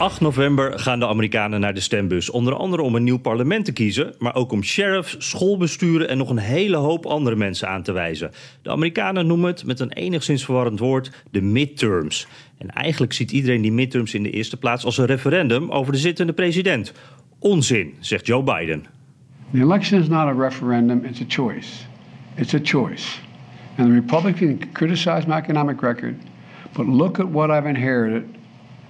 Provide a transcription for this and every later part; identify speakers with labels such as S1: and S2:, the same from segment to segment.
S1: 8 november gaan de Amerikanen naar de stembus. Onder andere om een nieuw parlement te kiezen, maar ook om sheriffs, schoolbesturen en nog een hele hoop andere mensen aan te wijzen. De Amerikanen noemen het met een enigszins verwarrend woord de midterms. En eigenlijk ziet iedereen die midterms in de eerste plaats als een referendum over de zittende president. Onzin, zegt Joe Biden.
S2: The election is not a referendum, it's a choice. It's a choice. And the Republican can criticize my economic record, but look at what I've inherited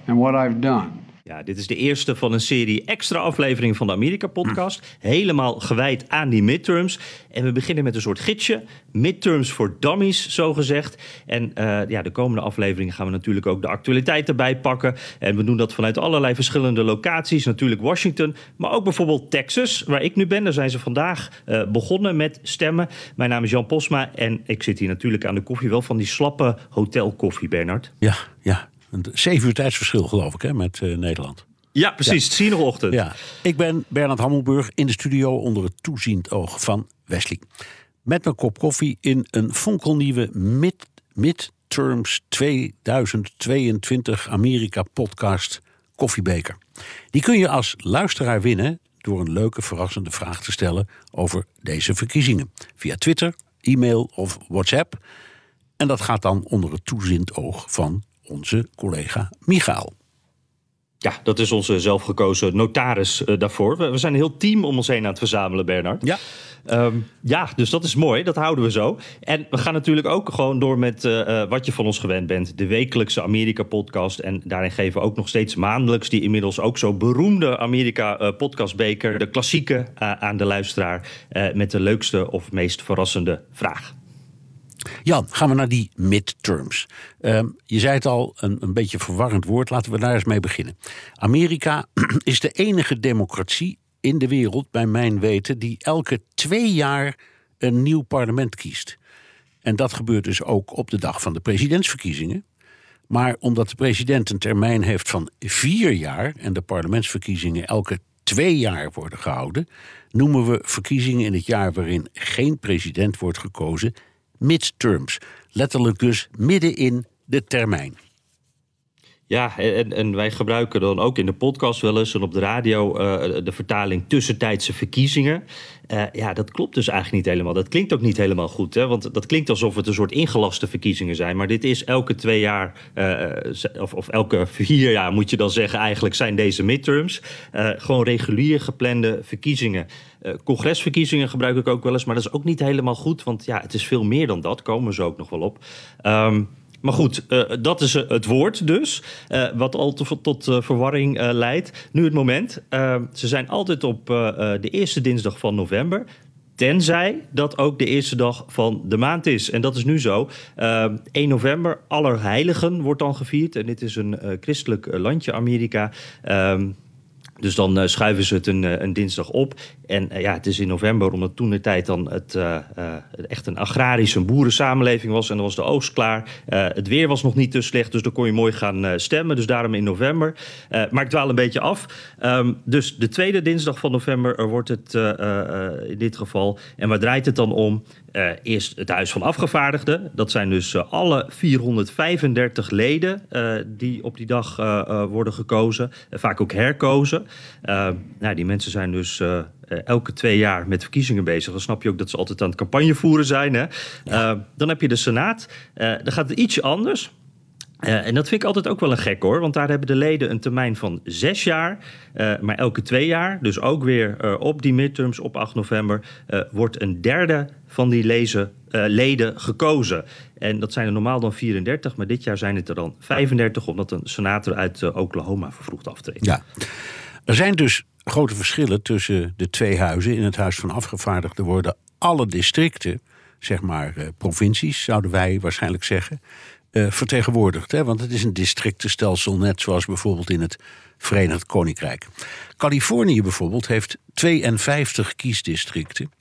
S2: and what I've done.
S1: Ja, dit is de eerste van een serie extra afleveringen van de Amerika-podcast. Helemaal gewijd aan die midterms. En we beginnen met een soort gidsje. Midterms voor dummies, zogezegd. En uh, ja, de komende afleveringen gaan we natuurlijk ook de actualiteit erbij pakken. En we doen dat vanuit allerlei verschillende locaties. Natuurlijk Washington, maar ook bijvoorbeeld Texas, waar ik nu ben. Daar zijn ze vandaag uh, begonnen met stemmen. Mijn naam is Jan Posma en ik zit hier natuurlijk aan de koffie. Wel van die slappe hotelkoffie, Bernard.
S3: Ja, ja. Een zeven uur tijdsverschil, geloof ik, hè, met uh, Nederland.
S1: Ja, precies. Ja. Ochtend.
S3: Ja. Ik ben Bernard Hammelburg in de studio onder het toeziend oog van Wesley. Met mijn kop koffie in een fonkelnieuwe mid, Midterms 2022 Amerika podcast koffiebeker. Die kun je als luisteraar winnen door een leuke verrassende vraag te stellen over deze verkiezingen. Via Twitter, e-mail of WhatsApp. En dat gaat dan onder het toeziend oog van onze collega Michael.
S1: Ja, dat is onze zelfgekozen notaris uh, daarvoor. We, we, zijn een heel team om ons heen aan het verzamelen, Bernard.
S3: Ja.
S1: Um, ja, dus dat is mooi. Dat houden we zo. En we gaan natuurlijk ook gewoon door met uh, uh, wat je van ons gewend bent. De wekelijkse Amerika-podcast. En daarin geven we ook nog steeds maandelijks die inmiddels ook zo beroemde Amerika-podcastbeker. de klassieke aan de luisteraar. met de leukste of meest verrassende vraag.
S3: Jan, gaan we naar die midterms. Um, je zei het al, een, een beetje verwarrend woord. Laten we daar eens mee beginnen. Amerika is de enige democratie in de wereld, bij mijn weten, die elke twee jaar een nieuw parlement kiest. En dat gebeurt dus ook op de dag van de presidentsverkiezingen. Maar omdat de president een termijn heeft van vier jaar en de parlementsverkiezingen elke twee jaar worden gehouden, noemen we verkiezingen in het jaar waarin geen president wordt gekozen midterms. Letterlijk dus midden in de termijn.
S1: Ja, en, wij gebruiken dan ook in de podcast wel eens en op de radio uh, de vertaling tussentijdse verkiezingen. Uh, ja, dat klopt dus eigenlijk niet helemaal. Dat klinkt ook niet helemaal goed, hè? want dat klinkt alsof het een soort ingelaste verkiezingen zijn. Maar dit is elke twee jaar, uh, of, of, elke vier jaar moet je dan zeggen, eigenlijk zijn deze midterms. gewoon regulier geplande verkiezingen. congresverkiezingen gebruik ik ook wel eens, maar dat is ook niet helemaal goed, want ja, het is veel meer dan dat. Komen ze ook nog wel op. Um, maar goed, uh, dat is het woord dus. Uh, wat al tot, tot verwarring leidt. Nu het moment. ze zijn altijd op de eerste dinsdag van november. Tenzij dat ook de eerste dag van de maand is. En dat is nu zo. 1 november, Allerheiligen wordt dan gevierd. En dit is een christelijk landje, Amerika. Dus dan uh, schuiven ze het een, uh, een dinsdag op. En uh, ja, het is in november, omdat toen de tijd dan het echt een agrarische boerensamenleving was. En dan was de oogst klaar. het weer was nog niet te slecht, dus dan kon je mooi gaan stemmen. Dus daarom in november. maar ik dwaal een beetje af. Um, dus de tweede dinsdag van november wordt het in dit geval. En waar draait het dan om? Uh, eerst het Huis van Afgevaardigden. Dat zijn dus uh, alle 435 leden uh, die op die dag worden gekozen. vaak ook herkozen. Nou, die mensen zijn dus elke twee jaar met verkiezingen bezig. Dan snap je ook dat ze altijd aan het campagne voeren zijn. Hè? Ja. dan heb je de Senaat. dan gaat het ietsje anders. Uh, en dat vind ik altijd ook wel een gek hoor, want daar hebben de leden een termijn van zes jaar, uh, maar elke twee jaar, dus ook weer uh, op die midterms op 8 november, wordt een derde van die lezen, leden gekozen. En dat zijn er normaal dan 34, maar dit jaar zijn het er dan 35, omdat een senator uit Oklahoma vervroegd aftreedt.
S3: Ja. Er zijn dus grote verschillen tussen de twee huizen. In het Huis van Afgevaardigden worden alle districten, zeg maar eh, provincies, zouden wij waarschijnlijk zeggen, eh, vertegenwoordigd. Hè? Want het is een districtenstelsel, net zoals bijvoorbeeld in het Verenigd Koninkrijk. Californië bijvoorbeeld heeft 52 kiesdistricten.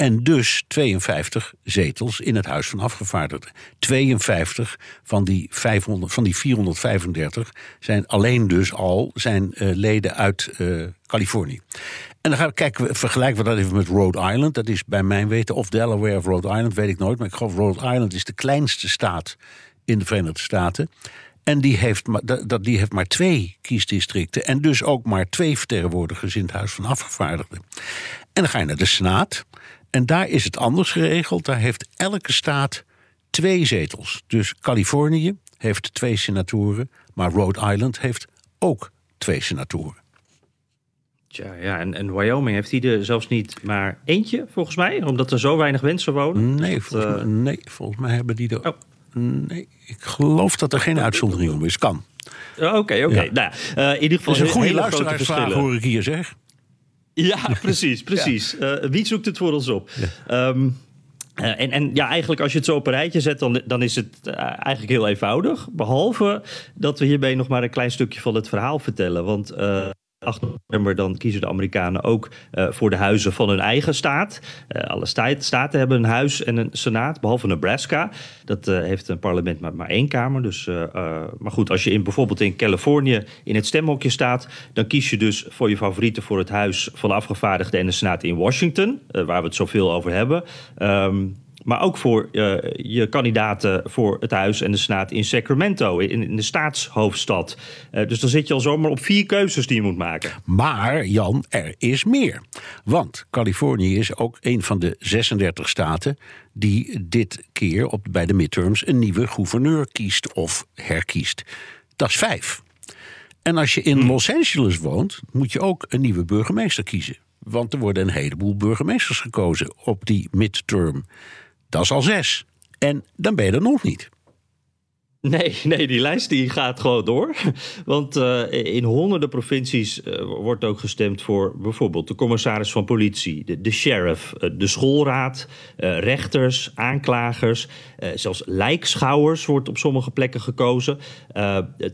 S3: En dus 52 zetels in het Huis van Afgevaardigden. 52 van die, 500, van die 435 zijn alleen dus al zijn, uh, leden uit uh, Californië. En dan gaan we kijken, vergelijken we dat even met Rhode Island. Dat is bij mijn weten, of Delaware of Rhode Island, weet ik nooit. Maar ik geloof Rhode Island is de kleinste staat in de Verenigde Staten. En die heeft, maar, dat, die heeft maar twee kiesdistricten. En dus ook maar twee vertegenwoordigers in het Huis van Afgevaardigden. En dan ga je naar de Senaat. En daar is het anders geregeld. Daar heeft elke staat twee zetels. Dus Californië heeft twee senatoren. Maar Rhode Island heeft ook twee senatoren.
S1: Tja, ja, en, en Wyoming heeft hij er zelfs niet maar eentje, volgens mij, omdat er zo weinig mensen wonen.
S3: Nee, volgens, mij, nee, volgens mij hebben die er. Oh. Nee, ik geloof dat er geen uitzondering om is. Kan.
S1: Oké, oké. Okay. Nou, uh, in ieder geval.
S3: Dat is een goede luisteraarsvraag, hoor ik hier zeg.
S1: Ja, precies, precies. ja. Uh, wie zoekt het voor ons op? Ja. Um, uh, en, en ja, eigenlijk als je het zo op een rijtje zet, dan, dan is het uh, eigenlijk heel eenvoudig. Behalve dat we hierbij nog maar een klein stukje van het verhaal vertellen. Want uh, 8 november dan kiezen de Amerikanen ook uh, voor de huizen van hun eigen staat. Uh, alle staten hebben een huis en een senaat, behalve Nebraska. Dat uh, heeft een parlement met maar één kamer. Dus, maar goed, als je in, bijvoorbeeld in Californië in het stemhokje staat... dan kies je dus voor je favorieten voor het huis van de afgevaardigden en de senaat in Washington... waar we het zoveel over hebben... Um, maar ook voor uh, je kandidaten voor het Huis en de Senaat in Sacramento, in, in de staatshoofdstad. Uh, dus dan zit je al zomaar op vier keuzes die je moet maken.
S3: Maar Jan, er is meer. Want Californië is ook een van de 36 staten die dit keer op, bij de midterms een nieuwe gouverneur kiest of herkiest. Dat is vijf. En als je in hmm. Los Angeles woont, moet je ook een nieuwe burgemeester kiezen. Want er worden een heleboel burgemeesters gekozen op die midterm. Dat is al zes. En dan ben je er nog niet.
S1: Nee, nee, die lijst die gaat gewoon door. Want uh, in honderden provincies uh, wordt ook gestemd voor bijvoorbeeld de commissaris van politie, de, sheriff, uh, de schoolraad, rechters, aanklagers, zelfs lijkschouwers wordt op sommige plekken gekozen.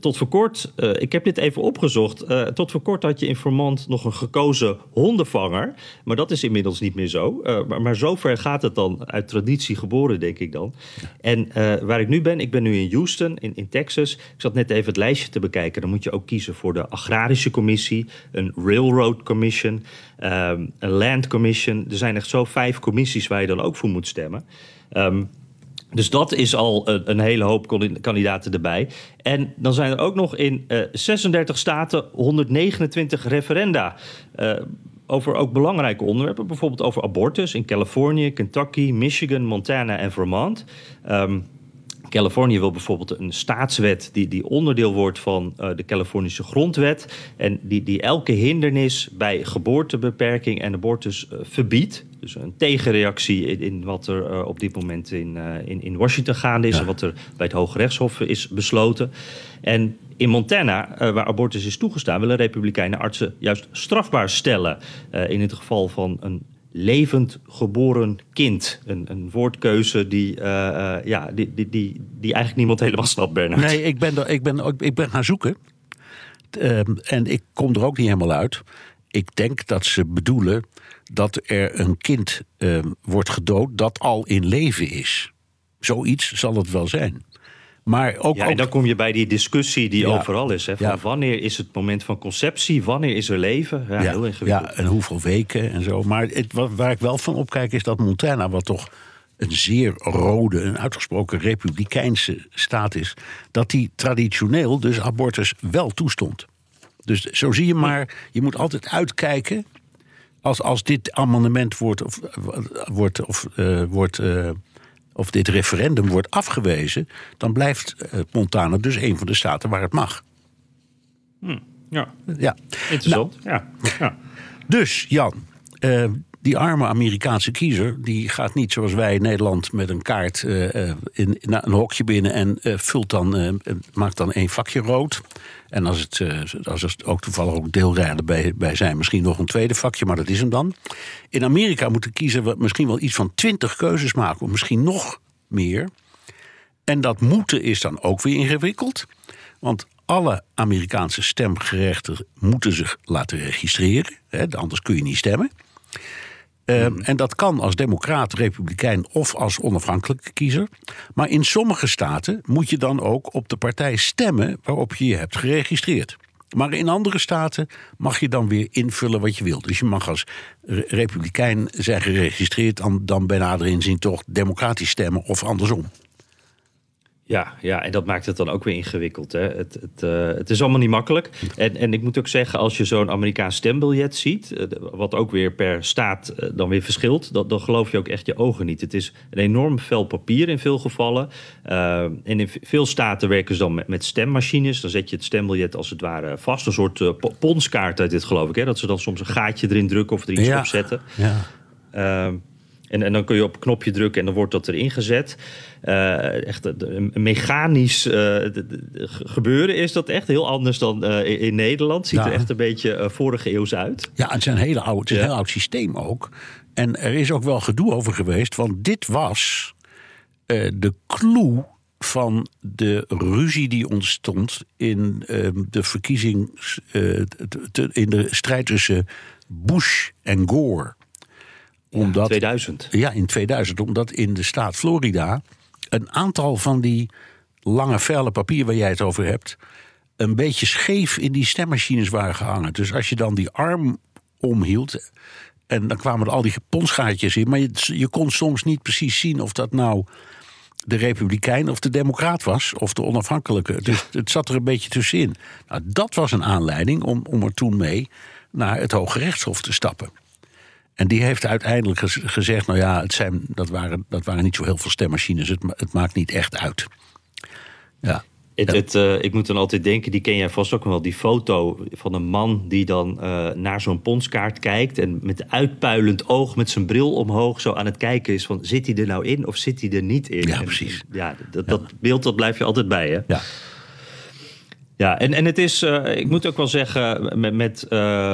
S1: tot voor kort, ik heb dit even opgezocht, tot voor kort had je in Vermont nog een gekozen hondenvanger. Maar dat is inmiddels niet meer zo. maar, maar zover gaat het dan uit traditie geboren, denk ik dan. En waar ik nu ben, ik ben nu in Houston in, in Texas. Ik zat net even het lijstje te bekijken. Dan moet je ook kiezen voor de Agrarische Commissie, een Railroad Commission, um, een Land Commission. Er zijn echt zo vijf commissies waar je dan ook voor moet stemmen. Um, dus dat is al een, een, hele hoop kandidaten erbij. En dan zijn er ook nog in uh, 36 staten 129 referenda. Uh, over ook belangrijke onderwerpen, bijvoorbeeld over abortus in Californië, Kentucky, Michigan, Montana en Vermont. Um, Californië wil bijvoorbeeld een staatswet die, die onderdeel wordt van uh, de Californische grondwet. En die, die elke hindernis bij geboortebeperking en abortus uh, verbiedt. Dus een tegenreactie in, in wat er uh, op dit moment in, in, in Washington gaande is. Ja. En wat er bij het Hoge Rechtshof is besloten. En in Montana, waar abortus is toegestaan, willen Republikeinen artsen juist strafbaar stellen. in het geval van een levend geboren kind. Een, een woordkeuze die, uh, uh, ja, die, die, die, die eigenlijk niemand helemaal snapt, Bernard.
S3: Nee, ik ben, er, ik ben, ik ben gaan zoeken. Um, en ik kom er ook niet helemaal uit. Ik denk dat ze bedoelen dat er een kind um, wordt gedood dat al in leven is. Zoiets zal het wel zijn. Maar ook,
S1: ja, en dan kom je bij die discussie die ja, overal is. Hè, van ja. Wanneer is het moment van conceptie? Wanneer is er leven? Ja, heel ingewikkeld.
S3: Ja, en hoeveel weken en zo. Maar het, waar ik wel van opkijk is dat Montana, wat toch een zeer rode, een uitgesproken republikeinse staat is, dat die traditioneel dus abortus wel toestond. Dus zo zie je maar, je moet altijd uitkijken als, als dit amendement wordt, of, wordt, of, uh, wordt uh, of dit referendum wordt afgewezen, dan blijft uh, Montana dus een van de staten waar het mag.
S1: Hm, ja.
S3: ja,
S1: interessant. Nou, ja. ja.
S3: Dus Jan, uh, Die arme Amerikaanse kiezer, die gaat niet zoals wij in Nederland met een kaart uh, in, in, een hokje binnen en uh, vult dan, maakt dan één vakje rood. En als het, als het ook toevallig ook deelrijden bij, bij zijn, misschien nog een tweede vakje, maar dat is hem dan. In Amerika moet de kiezer misschien wel iets van twintig keuzes maken, of misschien nog meer. En dat moeten is dan ook weer ingewikkeld. Want alle Amerikaanse stemgerechten moeten zich laten registreren. Hè, anders kun je niet stemmen. Um, en dat kan als democraat, republikein of als onafhankelijke kiezer. Maar in sommige staten moet je dan ook op de partij stemmen waarop je je hebt geregistreerd. Maar in andere staten mag je dan weer invullen wat je wilt. Dus je mag als republikein zijn geregistreerd, dan, dan bij nader inzien toch democratisch stemmen of andersom.
S1: Ja, ja, en dat maakt het dan ook weer ingewikkeld. Hè? Het, het, uh, het is allemaal niet makkelijk. En, en ik moet ook zeggen, als je zo'n Amerikaans stembiljet ziet, uh, wat ook weer per staat uh, dan weer verschilt, dat, dan geloof je ook echt je ogen niet. Het is een enorm vel papier in veel gevallen. en in veel staten werken ze dan met, met, stemmachines. Dan zet je het stembiljet als het ware vast. Een soort ponskaart uit dit geloof ik. Hè? Dat ze dan soms een gaatje erin drukken of er iets
S3: ja.
S1: op zetten.
S3: Ja.
S1: Ehm, en, en, dan kun je op een knopje drukken en dan wordt dat erin gezet. Uh, echt een mechanisch uh, gebeuren is dat echt heel anders dan uh, in, in, Nederland. Ziet
S3: Ja.
S1: er echt een beetje vorige eeuws uit.
S3: Ja, het is een, hele oude, het is een
S1: Ja.
S3: heel oud systeem ook. En er is ook wel gedoe over geweest, want dit was eh, de clue van de ruzie die ontstond in eh, de verkiezing, eh, te- in de strijd tussen Bush en Gore. Omdat,
S1: 2000.
S3: ja, in 2000, omdat in de staat Florida een aantal van die lange vellen papier waar jij het over hebt, een beetje scheef in die stemmachines waren gehangen. Dus als je dan die arm omhield. En dan kwamen er al die ponsgaatjes in. Maar je, je kon soms niet precies zien of dat nou de Republikein of de Democraat was. Of de onafhankelijke. Dus het zat er een beetje tussenin. Nou, dat was een aanleiding om, om er toen mee naar het Hoge Rechtshof te stappen. En die heeft uiteindelijk gez- gezegd: nou ja, het zijn, dat, waren, dat waren niet zo heel veel stemmachines. Het, het maakt niet echt uit. Ja.
S1: Het,
S3: Ja.
S1: het, eh, ik moet dan altijd denken, die ken jij vast ook nog wel, die foto van een man die dan eh, naar zo'n ponskaart kijkt en met uitpuilend oog, met zijn bril omhoog, zo aan het kijken is van zit hij er nou in of zit hij er niet in?
S3: Ja,
S1: En,
S3: precies.
S1: Ja, dat, dat beeld dat blijf je altijd bij, hè?
S3: Ja.
S1: Ja, en, en het is, eh, ik moet ook wel zeggen, met, met eh,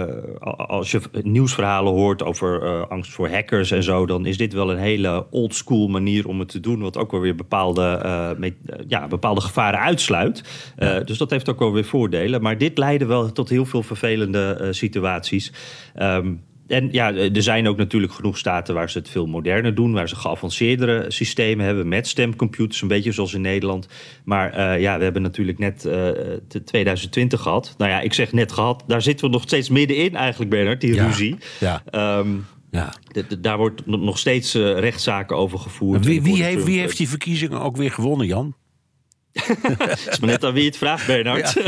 S1: eh, als je nieuwsverhalen hoort over angst voor hackers en zo, dan is dit wel een hele oldschool manier om het te doen, wat ook wel weer bepaalde, met, ja, bepaalde gevaren uitsluit. Dus dat heeft ook wel weer voordelen. Maar dit leidde wel tot heel veel vervelende situaties. Ehm, en ja, er zijn ook natuurlijk genoeg staten waar ze het veel moderner doen, waar ze geavanceerdere systemen hebben met stemcomputers, een beetje zoals in Nederland. Maar eh, ja, we hebben natuurlijk net eh, de 2020 gehad. Nou ja, ik zeg net gehad, daar zitten we nog steeds middenin eigenlijk, Bernard, die
S3: Ja.
S1: ruzie.
S3: Ja.
S1: Ehm,
S3: ja.
S1: de- de- daar wordt no- nog steeds eh, rechtszaken over gevoerd.
S3: Wie, heeft, wie heeft die verkiezingen ook weer gewonnen, Jan?
S1: Het is maar net aan wie het vraagt, Bernard.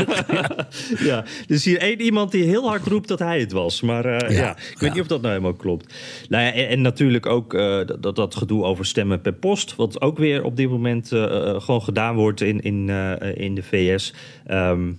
S1: Ja. Dus hier één iemand die heel hard roept dat hij het was. Maar eh,
S3: Ja,
S1: ja, ik weet
S3: ja.
S1: niet of dat nou helemaal klopt. Nou ja, en, en natuurlijk ook eh, dat, dat gedoe over stemmen per post. Wat ook weer op dit moment eh, gewoon gedaan wordt in, in, in de VS. Ehm,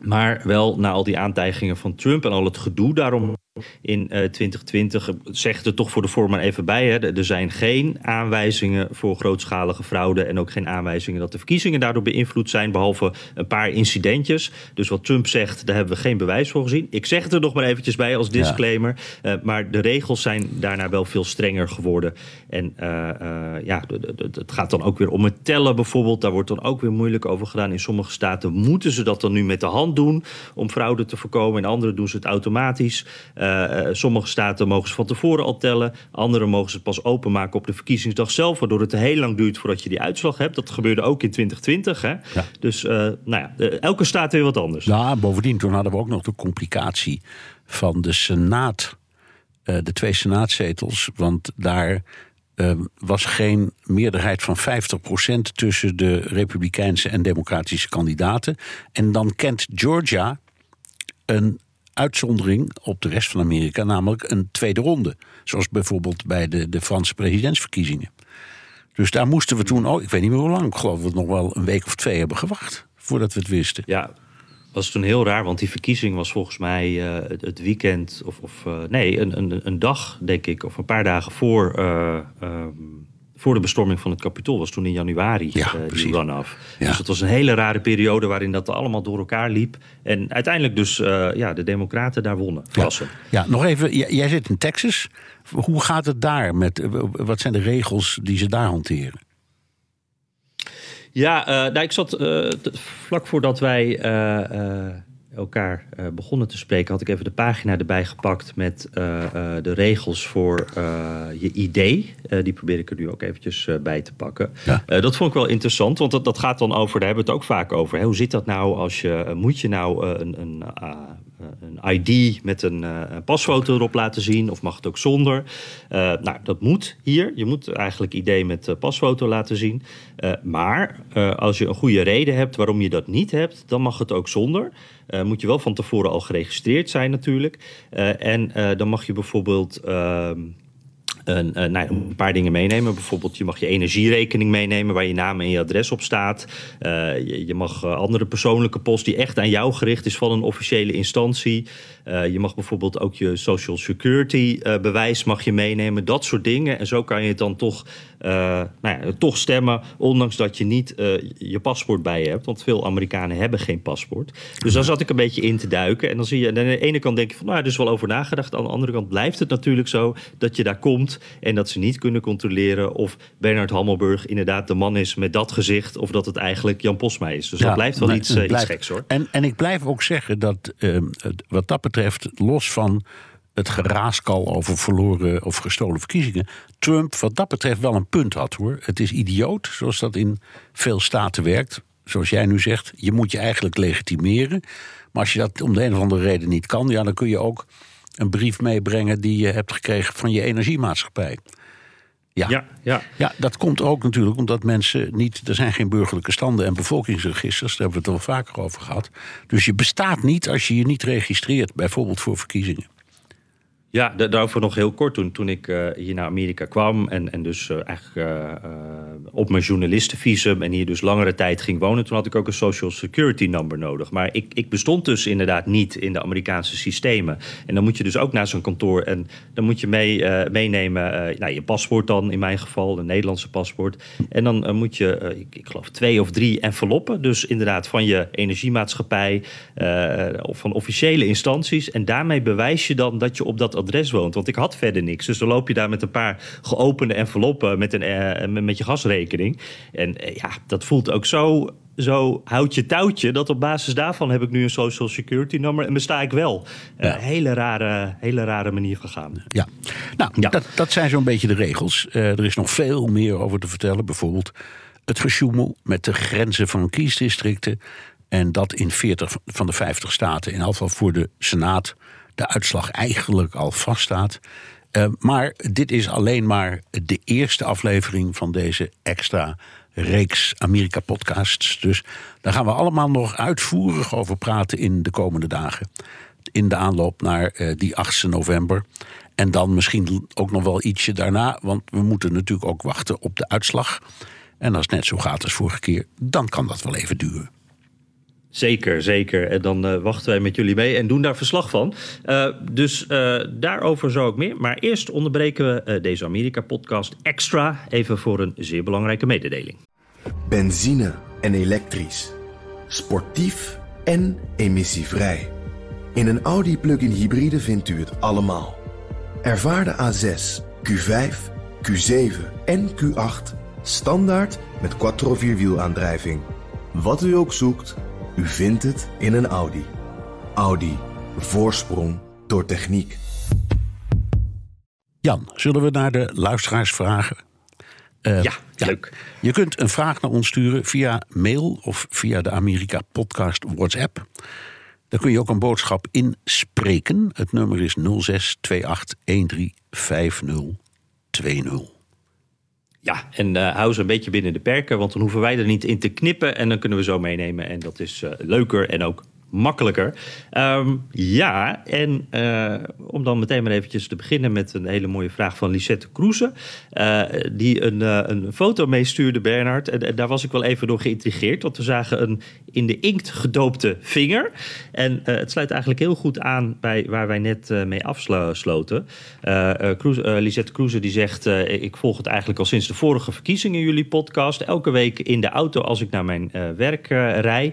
S1: maar wel na al die aantijgingen van Trump en al het gedoe daarom in eh, 2020 zegt er toch voor de vorm maar even bij. Hè, er zijn geen aanwijzingen voor grootschalige fraude en ook geen aanwijzingen dat de verkiezingen daardoor beïnvloed zijn, behalve een paar incidentjes. Dus wat Trump zegt, daar hebben we geen bewijs voor gezien. Ik zeg het er nog maar eventjes bij als disclaimer. Eh, maar de regels zijn daarna wel veel strenger geworden. En eh, eh, ja, het gaat dan ook weer om het tellen bijvoorbeeld. Daar wordt dan ook weer moeilijk over gedaan. In sommige staten moeten ze dat dan nu met de hand doen om fraude te voorkomen. In andere doen ze het automatisch. Eh, eh, sommige staten mogen ze van tevoren al tellen. Andere mogen ze pas openmaken op de verkiezingsdag zelf. Waardoor het heel lang duurt voordat je die uitslag hebt. Dat gebeurde ook in 2020. Hè?
S3: Ja.
S1: Dus eh, nou ja, eh, elke staat weer wat anders.
S3: Ja, bovendien, toen hadden we ook nog de complicatie van de Senaat. eh, de twee Senaatzetels. Want daar eh, was geen meerderheid van 50% tussen de Republikeinse en Democratische kandidaten. En dan kent Georgia een uitzondering op de rest van Amerika, namelijk een tweede ronde. Zoals bijvoorbeeld bij de, de Franse presidentsverkiezingen. Dus daar moesten we toen, oh, ik weet niet meer hoe lang, ik geloof dat we nog wel een week of twee hebben gewacht voordat we het wisten.
S1: Ja, was toen heel raar, want die verkiezing was volgens mij uh, het, weekend, of, of uh, nee, een, een, een, dag, denk ik, of een paar dagen voor, uh, um, voor de bestorming van het kapitool. Was toen in januari
S3: ja,
S1: die run-off. Ja. Dus het was een hele rare periode waarin dat allemaal door elkaar liep. En uiteindelijk dus ja, de Democraten daar wonnen.
S3: Ja. ja, nog even, jij zit in Texas. Hoe gaat het daar met, wat zijn de regels die ze daar hanteren?
S1: Ja, uh, nou, ik zat vlak voordat wij uh, elkaar begonnen te spreken, had ik even de pagina erbij gepakt met de regels voor je idee. die probeer ik er nu ook eventjes bij te pakken. Ja. dat vond ik wel interessant, want dat, dat gaat dan over, daar hebben we het ook vaak over. Hè? Hoe zit dat nou als je, moet je nou een, een een ID met een, een, pasfoto erop laten zien, of mag het ook zonder? Uh, nou, dat moet hier. Je moet eigenlijk ID met pasfoto laten zien. Maar als je een goede reden hebt waarom je dat niet hebt, dan mag het ook zonder. moet je wel van tevoren al geregistreerd zijn natuurlijk. en dan mag je bijvoorbeeld ehm, een, uh, nou, een paar dingen meenemen. Bijvoorbeeld, je mag je energierekening meenemen waar je naam en je adres op staat. Uh, je, mag uh, andere persoonlijke post die echt aan jou gericht is van een officiële instantie. je mag bijvoorbeeld ook je social security bewijs mag je meenemen. Dat soort dingen. En zo kan je het dan toch, nou ja, toch stemmen, ondanks dat je niet je paspoort bij je hebt. Want veel Amerikanen hebben geen paspoort. Dus daar zat ik een beetje in te duiken. En dan zie je, aan de ene kant denk je van, nou, er is wel over nagedacht. Aan de andere kant blijft het natuurlijk zo dat je daar komt en dat ze niet kunnen controleren of Bernard Hammelburg inderdaad de man is met dat gezicht. Of dat het eigenlijk Jan Posma is. Dus dat blijft wel iets, uh, iets geks hoor.
S3: En, en ik blijf ook zeggen dat uh, wat dat betreft, los van het geraaskal over verloren of gestolen verkiezingen. Trump, wat dat betreft, wel een punt had hoor. Het is idioot, zoals dat in veel staten werkt. Zoals jij nu zegt, je moet je eigenlijk legitimeren. Maar als je dat om de een of andere reden niet kan, ja, dan kun je ook een brief meebrengen die je hebt gekregen van je energiemaatschappij. Ja.
S1: Ja, ja.
S3: ja, dat komt ook natuurlijk omdat mensen niet. Er zijn geen burgerlijke standen en bevolkingsregisters. Daar hebben we het al vaker over gehad. Dus je bestaat niet als je je niet registreert, bijvoorbeeld voor verkiezingen.
S1: Ja, daarover nog heel kort. Toen, toen ik uh, hier naar Amerika kwam en, en dus uh, eigenlijk uh, op mijn journalistenvisum en hier dus langere tijd ging wonen, toen had ik ook een social security number nodig. Maar ik, ik bestond dus inderdaad niet in de Amerikaanse systemen. En dan moet je dus ook naar zo'n kantoor en dan moet je mee, meenemen nou, je paspoort dan in mijn geval, een Nederlandse paspoort. En dan moet je, ik, ik, geloof, twee of drie enveloppen. Dus inderdaad van je energiemaatschappij of van officiële instanties. En daarmee bewijs je dan dat je op dat adres woont. Want ik had verder niks. Dus dan loop je daar met een paar geopende enveloppen met, een, met je gasrekening. En uh, ja, dat voelt ook zo zo houd je touwtje. Dat op basis daarvan heb ik nu een social security nummer en besta ik wel. Eh, ja. Uh, hele, rare, hele rare manier gegaan.
S3: Ja, nou, ja. Dat, dat zijn zo'n beetje de regels. Uh, er is nog veel meer over te vertellen. Bijvoorbeeld het gesjoemel met de grenzen van kiesdistricten. En dat in 40 van de 50 staten. In ieder geval voor de Senaat de uitslag eigenlijk al vaststaat. Uh, maar dit is alleen maar de eerste aflevering van deze extra reeks Amerika-podcasts. Dus daar gaan we allemaal nog uitvoerig over praten in de komende dagen. In de aanloop naar uh, die 8 november. En dan misschien ook nog wel ietsje daarna, want we moeten natuurlijk ook wachten op de uitslag. En als het net zo gaat als vorige keer, dan kan dat wel even duren.
S1: Zeker, zeker. En dan uh, wachten wij met jullie mee en doen daar verslag van. Uh, dus uh, daarover zo ook meer. Maar eerst onderbreken we deze Amerika-podcast extra even voor een zeer belangrijke mededeling.
S4: Benzine en elektrisch. Sportief en emissievrij. In een Audi plug-in hybride vindt u het allemaal. Ervaar de A6, Q5, Q7 en Q8 standaard met quattro vierwielaandrijving. Wat u ook zoekt, u vindt het in een Audi. Audi. Voorsprong door techniek.
S3: Jan, zullen we naar de luisteraars vragen?
S1: Uh, ja, ja, leuk.
S3: Je kunt een vraag naar ons sturen via mail of via de Amerika Podcast WhatsApp. Daar kun je ook een boodschap inspreken. Het nummer is 0628135020.
S1: Ja, en uh, hou ze een beetje binnen de perken, want dan hoeven wij er niet in te knippen en dan kunnen we zo meenemen. En dat is uh, leuker en ook makkelijker. Ehm, ja, en uh, om dan meteen maar eventjes te beginnen met een hele mooie vraag van Lisette Kroeze. Uh, die een, uh, een foto meestuurde, Bernhard. En, en, daar was ik wel even door geïntrigeerd. Want we zagen een in de inkt gedoopte vinger. En het sluit eigenlijk heel goed aan bij waar wij net mee afsloten. Lisette Kroeze die zegt... ik volg het eigenlijk al sinds de vorige verkiezingen, jullie podcast. Elke week in de auto als ik naar mijn werk rij.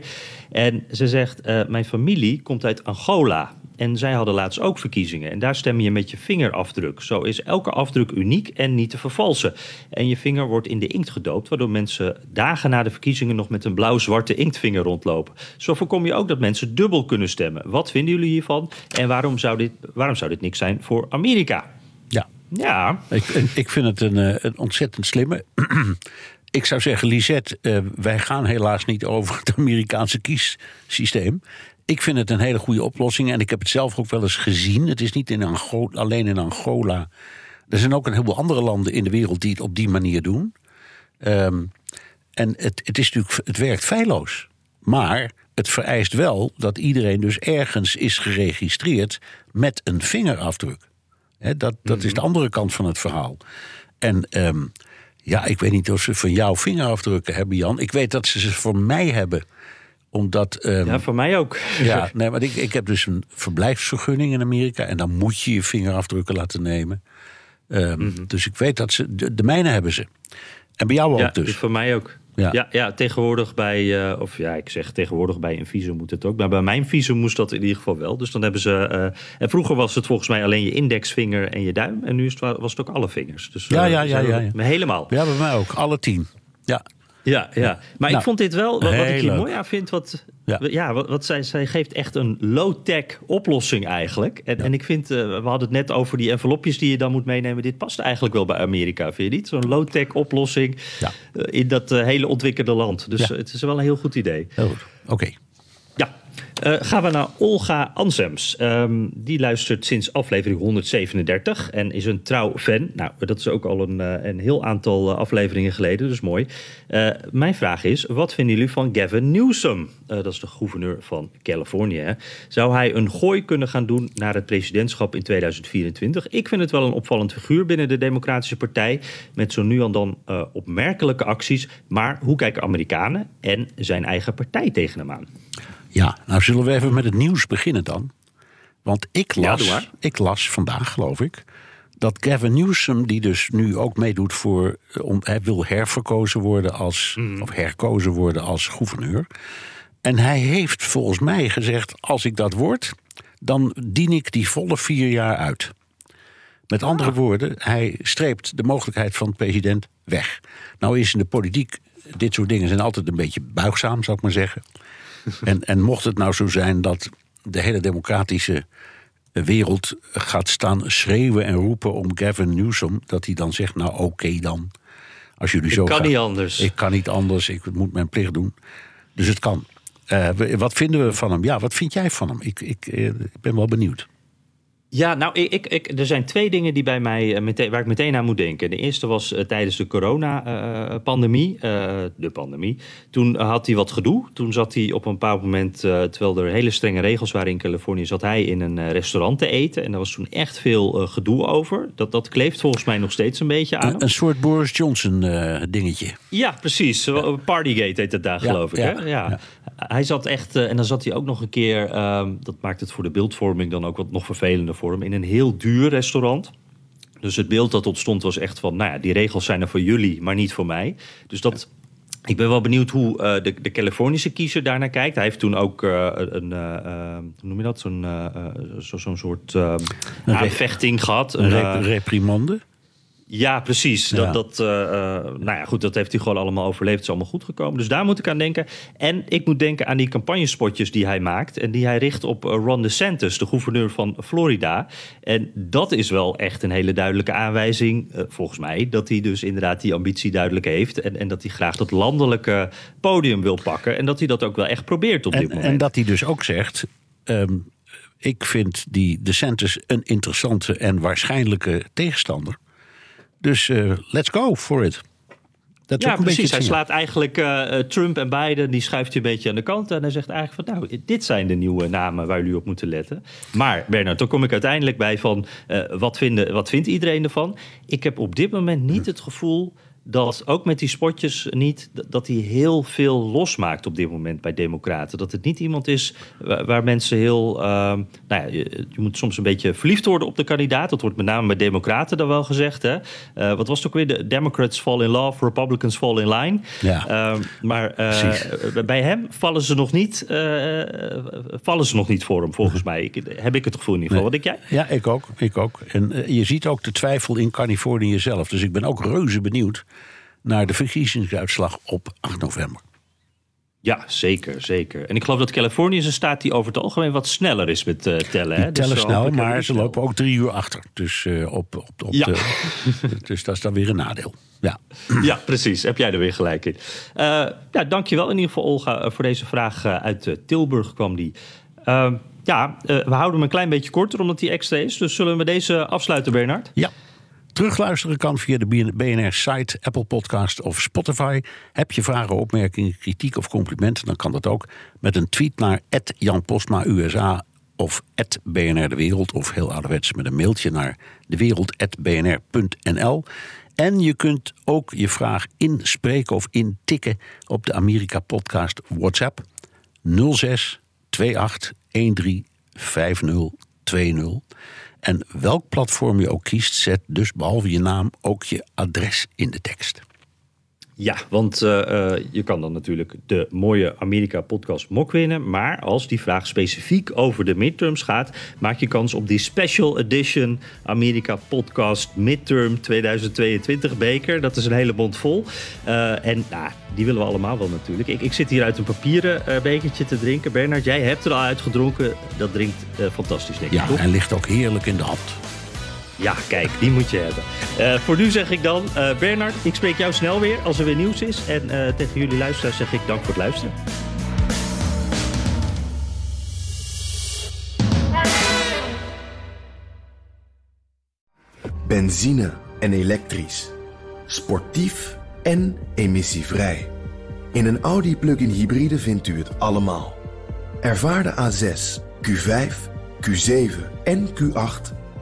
S1: En ze zegt, mijn familie komt uit Angola. En zij hadden laatst ook verkiezingen. En daar stem je met je vingerafdruk. Zo is elke afdruk uniek en niet te vervalsen. En je vinger wordt in de inkt gedoopt, waardoor mensen dagen na de verkiezingen nog met een blauw-zwarte inktvinger rondlopen. Zo voorkom je ook dat mensen dubbel kunnen stemmen. Wat vinden jullie hiervan? En waarom zou dit, waarom zou dit niks zijn voor Amerika?
S3: Ja.
S1: Ja.
S3: Ik, ik vind het een, eh, een ontzettend slimme. Ik zou zeggen, Lisette, uh, wij gaan helaas niet over het Amerikaanse kiessysteem. Ik vind het een hele goede oplossing en ik heb het zelf ook wel eens gezien. Het is niet in Angola, alleen in Angola. Er zijn ook een heleboel andere landen in de wereld die het op die manier doen. Um, en het, het, is natuurlijk, het werkt feilloos. Maar het vereist wel dat iedereen dus ergens is geregistreerd met een vingerafdruk. He, dat, dat is de andere kant van het verhaal. En um, ja, ik weet niet of ze van jou vingerafdrukken hebben, Jan. Ik weet dat ze ze voor mij hebben omdat, um,
S1: ja, voor mij ook.
S3: Ja, nee, maar ik, ik heb dus een verblijfsvergunning in Amerika. En dan moet je je vingerafdrukken laten nemen. Um, mm -hmm. Dus ik weet dat ze. De, de mijne hebben ze. En bij jou ook
S1: ja,
S3: dus.
S1: Voor mij ook. Ja. ja, ja, tegenwoordig bij, uh, of ja, ik zeg tegenwoordig bij een visum moet het ook. Maar bij mijn visum moest dat in ieder geval wel. Dus dan hebben ze. Uh, en vroeger was het volgens mij alleen je indexvinger en je duim. En nu is het, was het ook alle vingers. Dus,
S3: ja, ja, ja, ja, ja.
S1: Helemaal.
S3: Ja, bij mij ook. Alle tien. Ja.
S1: Ja, ja. maar nou, ik vond dit wel, wat, wat ik hier mooi aan vind, wat, ja. ja wat, wat zij, zij geeft echt een low-tech oplossing eigenlijk. En, ja. en ik vind, uh, we hadden het net over die envelopjes die je dan moet meenemen. Dit past eigenlijk wel bij Amerika, vind je niet? Zo'n low-tech oplossing ja. uh, in dat uh, hele ontwikkelde land. Dus het is wel een heel goed idee.
S3: Heel goed, oké. Okay.
S1: Uh, gaan we naar Olga Ansems. Um, die luistert sinds aflevering 137 en is een trouw fan. Nou, dat is ook al een, uh, een heel aantal uh, afleveringen geleden, dus mooi. mijn vraag is, wat vinden jullie van Gavin Newsom? dat is de gouverneur van Californië. Zou hij een gooi kunnen gaan doen naar het presidentschap in 2024? Ik vind het wel een opvallend figuur binnen de Democratische Partij... met zo nu en dan opmerkelijke acties. Maar hoe kijken Amerikanen en zijn eigen partij tegen hem aan?
S3: Ja, nou zullen we even met het nieuws beginnen dan. Want ik las, ja, ik las vandaag, geloof ik, dat Gavin Newsom, die dus nu ook meedoet voor. Om, hij wil herverkozen worden als. Mm. of herkozen worden als gouverneur. En hij heeft volgens mij gezegd: als ik dat word, dan dien ik die volle vier jaar uit. Met andere ah. woorden, hij streept de mogelijkheid van de president weg. Nou is in de politiek, dit soort dingen zijn altijd een beetje buigzaam, zou ik maar zeggen. En, en mocht het nou zo zijn dat de hele democratische wereld gaat staan schreeuwen en roepen om Gavin Newsom, dat hij dan zegt: Nou, oké okay dan. Als jullie
S1: ik
S3: zo
S1: kan
S3: gaan,
S1: niet anders.
S3: Ik kan niet anders, ik moet mijn plicht doen. Dus het kan. Uh, wat vinden we van hem? Ja, wat vind jij van hem? Ik, ik, ik ben wel benieuwd.
S1: Ja, nou, ik, ik, er zijn twee dingen die bij mij, meteen, waar ik meteen aan moet denken. De eerste was uh, tijdens de corona-pandemie. Uh, uh, de pandemie. Toen had hij wat gedoe. Toen zat hij op een bepaald moment, terwijl er hele strenge regels waren in Californië, zat hij in een restaurant te eten. En daar was toen echt veel gedoe over. Dat, dat kleeft volgens mij nog steeds een beetje aan.
S3: Een, een soort Boris Johnson dingetje.
S1: Ja, precies. Ja. Partygate heet het daar, ja, geloof ik. Ja, hè? ja. Hij zat echt, en dan zat hij ook nog een keer, ehm, dat maakt het voor de beeldvorming dan ook wat nog vervelender voor hem, in een heel duur restaurant. Dus het beeld dat ontstond was echt van, nou ja, die regels zijn er voor jullie, maar niet voor mij. Dus dat, ik ben wel benieuwd hoe uh, de, de Californische kiezer daarnaar kijkt. Hij heeft toen ook uh, een, uh, hoe noem je dat, zo'n zo, zo'n soort aanvechting gehad.
S3: Een rep reprimande?
S1: Ja, precies. Ja. Dat, dat, uh, nou ja, goed, dat heeft hij gewoon allemaal overleefd. Het is allemaal goed gekomen. Dus daar moet ik aan denken. En ik moet denken aan die campagnespotjes die hij maakt. En die hij richt op Ron DeSantis, de gouverneur van Florida. En dat is wel echt een hele duidelijke aanwijzing, uh, volgens mij. Dat hij dus inderdaad die ambitie duidelijk heeft. En, en dat hij graag dat landelijke podium wil pakken. En dat hij dat ook wel echt probeert op
S3: en,
S1: dit moment.
S3: En dat hij dus ook zegt. Um, ik vind die DeSantis een interessante en waarschijnlijke tegenstander. Dus uh, let's go for it. Dat
S1: ja, precies. Hij slaat eigenlijk uh, Trump en Biden, die schuift hij een beetje aan de kant. En hij zegt eigenlijk van, nou, dit zijn de nieuwe namen waar jullie op moeten letten. Maar Bernard, dan kom ik uiteindelijk bij van, uh, wat, vinden, wat vindt iedereen ervan? Ik heb op dit moment niet het gevoel dat ook met die spotjes niet dat hij heel veel losmaakt op dit moment bij Democraten. Dat het niet iemand is waar, mensen heel. Uh, nou ja, je, je, moet soms een beetje verliefd worden op de kandidaat. Dat wordt met name bij Democraten dan wel gezegd. Hè? Uh, wat was het ook weer? De Democrats fall in love, Republicans fall in line.
S3: Ja,
S1: uh, maar bij hem vallen ze nog niet. vallen ze nog niet voor hem, volgens mij. Ik, heb ik het gevoel in ieder geval.
S3: Nee.
S1: Wat denk jij?
S3: Ja, ik ook. Ik ook. En je ziet ook de twijfel in Californië zelf. Dus ik ben ook reuze benieuwd naar de verkiezingsuitslag op 8 november.
S1: Ja, zeker, zeker. En ik geloof dat Californië is een staat die over het algemeen wat sneller is met uh, tellen.
S3: Die
S1: hè?
S3: tellen
S1: dus
S3: snel, maar ze lopen ook drie uur achter. Dus, uh, op, op, op
S1: ja.
S3: de, dus dat is dan weer een nadeel. Ja,
S1: ja precies. Heb jij er weer gelijk in. Uh, ja, dankjewel in ieder geval Olga voor deze vraag uit Tilburg kwam die. Ja, we houden hem een klein beetje korter omdat die extra is. Dus zullen we deze afsluiten, Bernard?
S3: Ja. Terugluisteren kan via de BNR-site, Apple Podcast of Spotify. Heb je vragen, opmerkingen, kritiek of complimenten... dan kan dat ook met een tweet naar Jan Postma USA of BNR De Wereld... of heel ouderwets met een mailtje naar dewereld.bnr.nl. En je kunt ook je vraag inspreken of intikken op de Amerika-podcast WhatsApp 06 28 13 5020. En welk platform je ook kiest, zet dus behalve je naam ook je adres in de tekst.
S1: Ja, want uh, uh, je kan dan natuurlijk de mooie Amerika-podcast mok winnen. Maar als die vraag specifiek over de midterms gaat, maak je kans op die special edition Amerika-podcast Midterm 2022 beker. Dat is een hele mond vol. Uh, en nou, die willen we allemaal wel natuurlijk. Ik, ik zit hier uit een papieren bekertje te drinken. Bernard, jij hebt er al uitgedronken. Dat drinkt fantastisch, denk ik.
S3: Ja,
S1: toch?
S3: en ligt ook heerlijk in de hand.
S1: Ja, kijk, die moet je hebben. Uh, voor nu zeg ik dan, uh, Bernard, ik spreek jou snel weer als er weer nieuws is. En uh, tegen jullie luisteraars zeg ik dank voor het luisteren.
S4: Benzine en elektrisch. Sportief en emissievrij. In een Audi plug-in hybride vindt u het allemaal. Ervaar de A6, Q5, Q7 en Q8